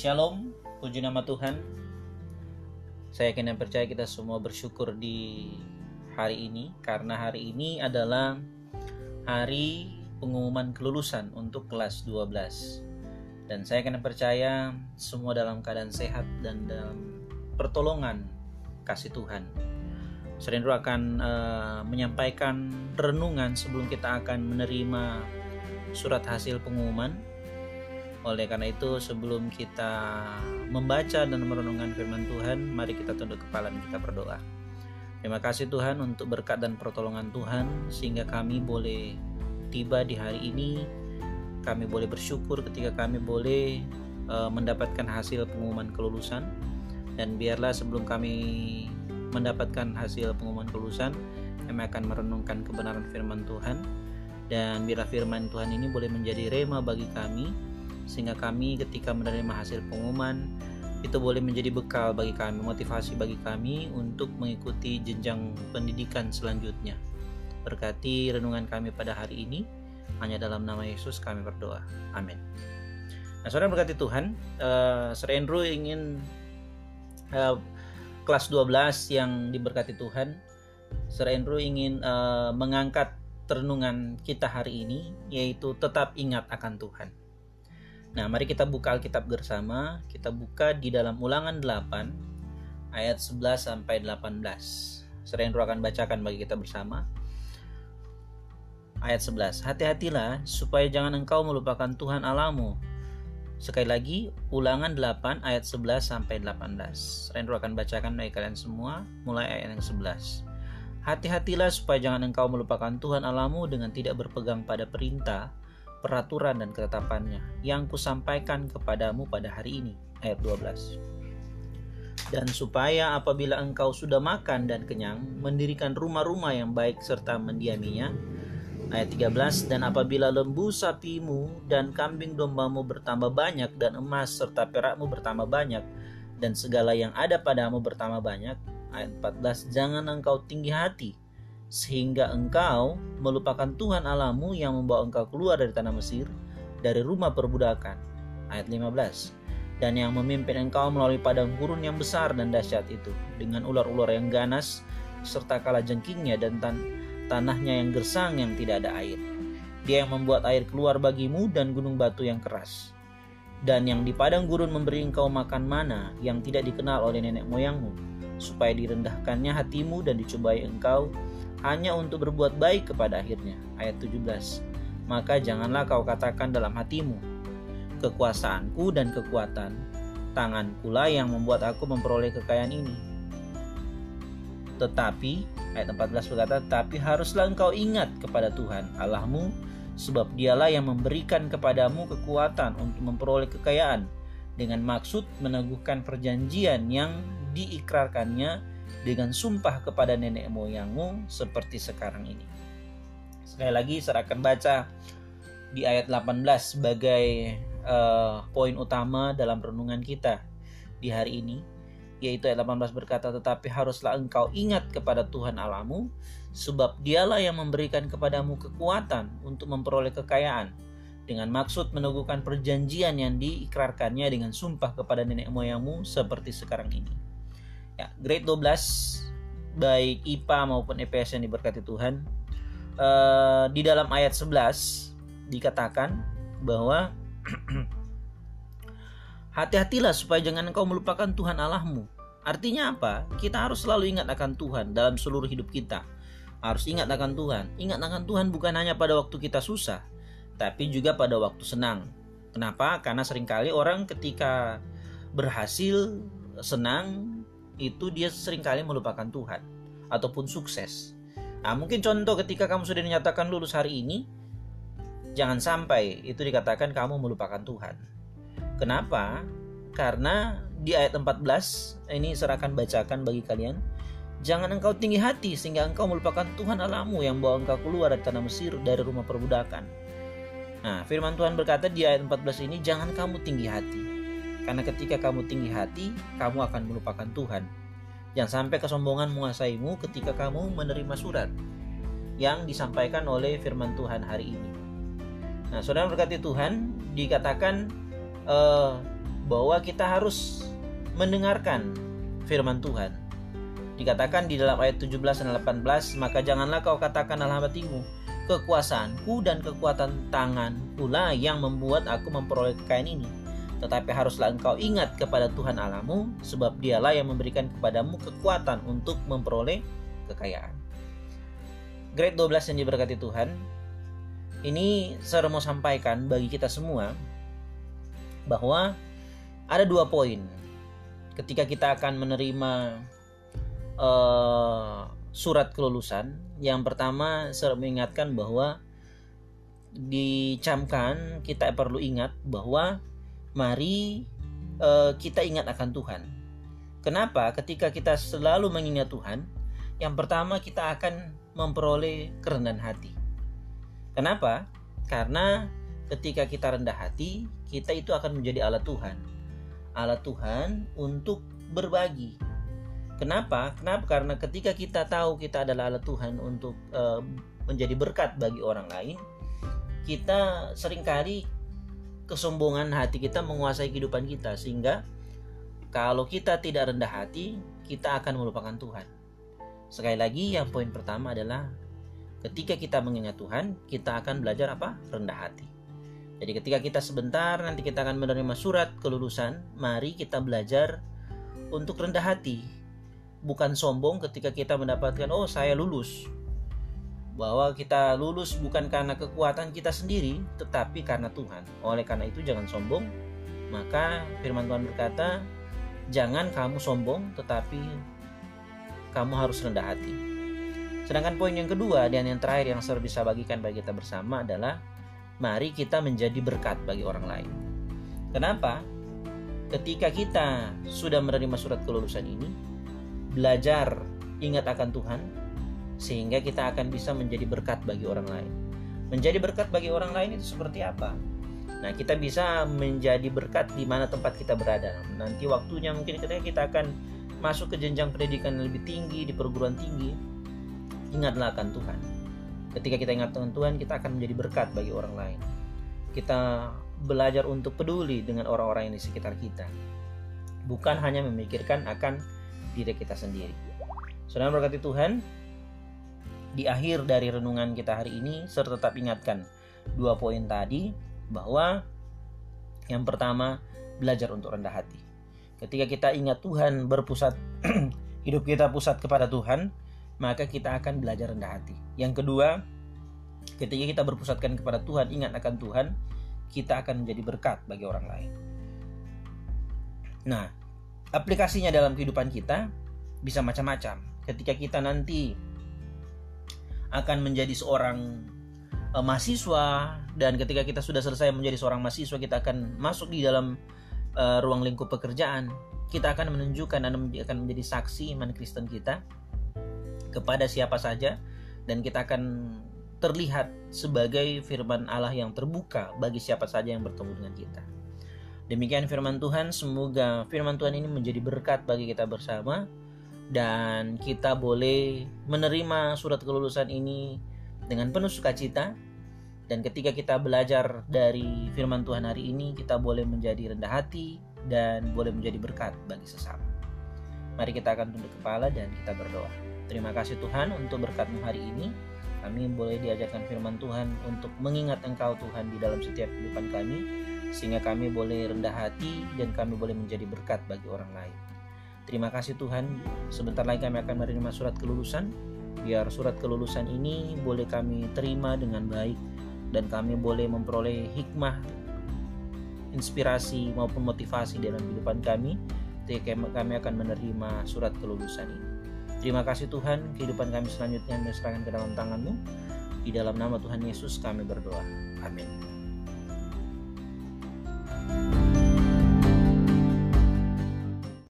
Shalom, puji nama Tuhan. Saya yakin dan percaya kita semua bersyukur di hari ini karena hari ini adalah hari pengumuman kelulusan untuk kelas 12. Dan saya yakin dan percaya semua dalam keadaan sehat dan dalam pertolongan kasih Tuhan. Serendro akan uh, menyampaikan renungan sebelum kita akan menerima surat hasil pengumuman oleh karena itu, sebelum kita membaca dan merenungkan firman Tuhan, mari kita tunduk kepala dan kita berdoa. Terima kasih Tuhan untuk berkat dan pertolongan Tuhan sehingga kami boleh tiba di hari ini. Kami boleh bersyukur ketika kami boleh uh, mendapatkan hasil pengumuman kelulusan dan biarlah sebelum kami mendapatkan hasil pengumuman kelulusan, kami akan merenungkan kebenaran firman Tuhan dan biarlah firman Tuhan ini boleh menjadi rema bagi kami sehingga kami ketika menerima hasil pengumuman itu boleh menjadi bekal bagi kami, motivasi bagi kami untuk mengikuti jenjang pendidikan selanjutnya. Berkati renungan kami pada hari ini, hanya dalam nama Yesus kami berdoa. Amin. Nah, saudara berkati Tuhan, uh, Sir Andrew ingin uh, kelas 12 yang diberkati Tuhan, Sir Andrew ingin uh, mengangkat renungan kita hari ini, yaitu tetap ingat akan Tuhan. Nah, mari kita buka Alkitab bersama. Kita buka di dalam Ulangan 8 ayat 11 sampai 18. Serendro akan bacakan bagi kita bersama. Ayat 11. Hati-hatilah supaya jangan engkau melupakan Tuhan Alamu. Sekali lagi, Ulangan 8 ayat 11 sampai 18. Serendro akan bacakan bagi kalian semua mulai ayat yang 11. Hati-hatilah supaya jangan engkau melupakan Tuhan Alamu dengan tidak berpegang pada perintah peraturan dan ketetapannya yang kusampaikan kepadamu pada hari ini. Ayat 12. Dan supaya apabila engkau sudah makan dan kenyang, mendirikan rumah-rumah yang baik serta mendiaminya. Ayat 13. Dan apabila lembu sapimu dan kambing dombamu bertambah banyak dan emas serta perakmu bertambah banyak dan segala yang ada padamu bertambah banyak. Ayat 14. Jangan engkau tinggi hati sehingga engkau melupakan Tuhan Alamu yang membawa engkau keluar dari tanah Mesir, dari rumah perbudakan. Ayat 15. Dan yang memimpin engkau melalui padang gurun yang besar dan dahsyat itu, dengan ular-ular yang ganas, serta kala jengkingnya dan tan tanahnya yang gersang yang tidak ada air. Dia yang membuat air keluar bagimu dan gunung batu yang keras. Dan yang di padang gurun memberi engkau makan mana yang tidak dikenal oleh nenek moyangmu, supaya direndahkannya hatimu dan dicobai engkau hanya untuk berbuat baik kepada akhirnya. Ayat 17. Maka janganlah kau katakan dalam hatimu, kekuasaanku dan kekuatan, tanganku lah yang membuat aku memperoleh kekayaan ini. Tetapi, ayat 14 berkata, tapi haruslah engkau ingat kepada Tuhan Allahmu, sebab dialah yang memberikan kepadamu kekuatan untuk memperoleh kekayaan, dengan maksud meneguhkan perjanjian yang diikrarkannya dengan sumpah kepada nenek moyangmu seperti sekarang ini. Sekali lagi saya akan baca di ayat 18 sebagai uh, poin utama dalam renungan kita di hari ini yaitu ayat 18 berkata tetapi haruslah engkau ingat kepada Tuhan Alamu sebab dialah yang memberikan kepadamu kekuatan untuk memperoleh kekayaan dengan maksud meneguhkan perjanjian yang diikrarkannya dengan sumpah kepada nenek moyangmu seperti sekarang ini. Ya, grade 12 baik IPA maupun EPS yang diberkati Tuhan. Uh, di dalam ayat 11 dikatakan bahwa hati-hatilah supaya jangan engkau melupakan Tuhan Allahmu. Artinya apa? Kita harus selalu ingat akan Tuhan dalam seluruh hidup kita. Harus ingat akan Tuhan. Ingat akan Tuhan bukan hanya pada waktu kita susah, tapi juga pada waktu senang. Kenapa? Karena sering kali orang ketika berhasil, senang, itu dia sering kali melupakan Tuhan ataupun sukses. Nah, mungkin contoh ketika kamu sudah dinyatakan lulus hari ini, jangan sampai itu dikatakan kamu melupakan Tuhan. Kenapa? Karena di ayat 14 ini serahkan bacakan bagi kalian. Jangan engkau tinggi hati sehingga engkau melupakan Tuhan Allahmu yang bawa engkau keluar dari tanah Mesir dari rumah perbudakan. Nah, firman Tuhan berkata di ayat 14 ini jangan kamu tinggi hati. Karena ketika kamu tinggi hati, kamu akan melupakan Tuhan. Jangan sampai kesombongan menguasaimu ketika kamu menerima surat yang disampaikan oleh firman Tuhan hari ini. Nah, saudara berkati Tuhan, dikatakan uh, bahwa kita harus mendengarkan firman Tuhan. Dikatakan di dalam ayat 17 dan 18, maka janganlah kau katakan dalam hatimu, kekuasaanku dan kekuatan tangan pula yang membuat aku memperoleh kekayaan ini. Tetapi haruslah engkau ingat kepada Tuhan Allahmu, sebab dialah yang memberikan kepadamu kekuatan untuk memperoleh kekayaan. Grade 12 yang diberkati Tuhan, ini saya mau sampaikan bagi kita semua bahwa ada dua poin ketika kita akan menerima uh, surat kelulusan. Yang pertama, saya mengingatkan bahwa dicamkan kita perlu ingat bahwa mari uh, kita ingat akan Tuhan. Kenapa? Ketika kita selalu mengingat Tuhan, yang pertama kita akan memperoleh kerendahan hati. Kenapa? Karena ketika kita rendah hati, kita itu akan menjadi alat Tuhan. Alat Tuhan untuk berbagi, Kenapa? Kenapa? Karena ketika kita tahu kita adalah alat Tuhan untuk uh, menjadi berkat bagi orang lain, kita sering kali kesombongan hati kita menguasai kehidupan kita sehingga kalau kita tidak rendah hati, kita akan melupakan Tuhan. Sekali lagi, yang poin pertama adalah ketika kita mengingat Tuhan, kita akan belajar apa? Rendah hati. Jadi ketika kita sebentar nanti kita akan menerima surat kelulusan, mari kita belajar untuk rendah hati bukan sombong ketika kita mendapatkan oh saya lulus bahwa kita lulus bukan karena kekuatan kita sendiri tetapi karena Tuhan. Oleh karena itu jangan sombong. Maka firman Tuhan berkata jangan kamu sombong tetapi kamu harus rendah hati. Sedangkan poin yang kedua dan yang terakhir yang saya bisa bagikan bagi kita bersama adalah mari kita menjadi berkat bagi orang lain. Kenapa? Ketika kita sudah menerima surat kelulusan ini belajar ingat akan Tuhan sehingga kita akan bisa menjadi berkat bagi orang lain. Menjadi berkat bagi orang lain itu seperti apa? Nah, kita bisa menjadi berkat di mana tempat kita berada. Nanti waktunya mungkin ketika kita akan masuk ke jenjang pendidikan yang lebih tinggi di perguruan tinggi, ingatlah akan Tuhan. Ketika kita ingat dengan Tuhan, kita akan menjadi berkat bagi orang lain. Kita belajar untuk peduli dengan orang-orang yang di sekitar kita. Bukan hanya memikirkan akan diri kita sendiri. Saudara berkati Tuhan, di akhir dari renungan kita hari ini, serta tetap ingatkan dua poin tadi bahwa yang pertama belajar untuk rendah hati. Ketika kita ingat Tuhan berpusat hidup kita pusat kepada Tuhan, maka kita akan belajar rendah hati. Yang kedua, ketika kita berpusatkan kepada Tuhan, ingat akan Tuhan, kita akan menjadi berkat bagi orang lain. Nah, aplikasinya dalam kehidupan kita bisa macam-macam. Ketika kita nanti akan menjadi seorang uh, mahasiswa. Dan ketika kita sudah selesai menjadi seorang mahasiswa kita akan masuk di dalam uh, ruang lingkup pekerjaan. Kita akan menunjukkan dan akan menjadi saksi iman Kristen kita kepada siapa saja. Dan kita akan terlihat sebagai firman Allah yang terbuka bagi siapa saja yang bertemu dengan kita. Demikian firman Tuhan, semoga firman Tuhan ini menjadi berkat bagi kita bersama dan kita boleh menerima surat kelulusan ini dengan penuh sukacita dan ketika kita belajar dari firman Tuhan hari ini kita boleh menjadi rendah hati dan boleh menjadi berkat bagi sesama. Mari kita akan tunduk kepala dan kita berdoa. Terima kasih Tuhan untuk berkatmu hari ini. Kami boleh diajarkan firman Tuhan untuk mengingat Engkau Tuhan di dalam setiap kehidupan kami sehingga kami boleh rendah hati dan kami boleh menjadi berkat bagi orang lain. Terima kasih Tuhan, sebentar lagi kami akan menerima surat kelulusan. Biar surat kelulusan ini boleh kami terima dengan baik dan kami boleh memperoleh hikmah, inspirasi maupun motivasi dalam kehidupan kami. Ketika kami akan menerima surat kelulusan ini. Terima kasih Tuhan, kehidupan kami selanjutnya diserahkan ke dalam tangan-Mu. Di dalam nama Tuhan Yesus kami berdoa. Amin.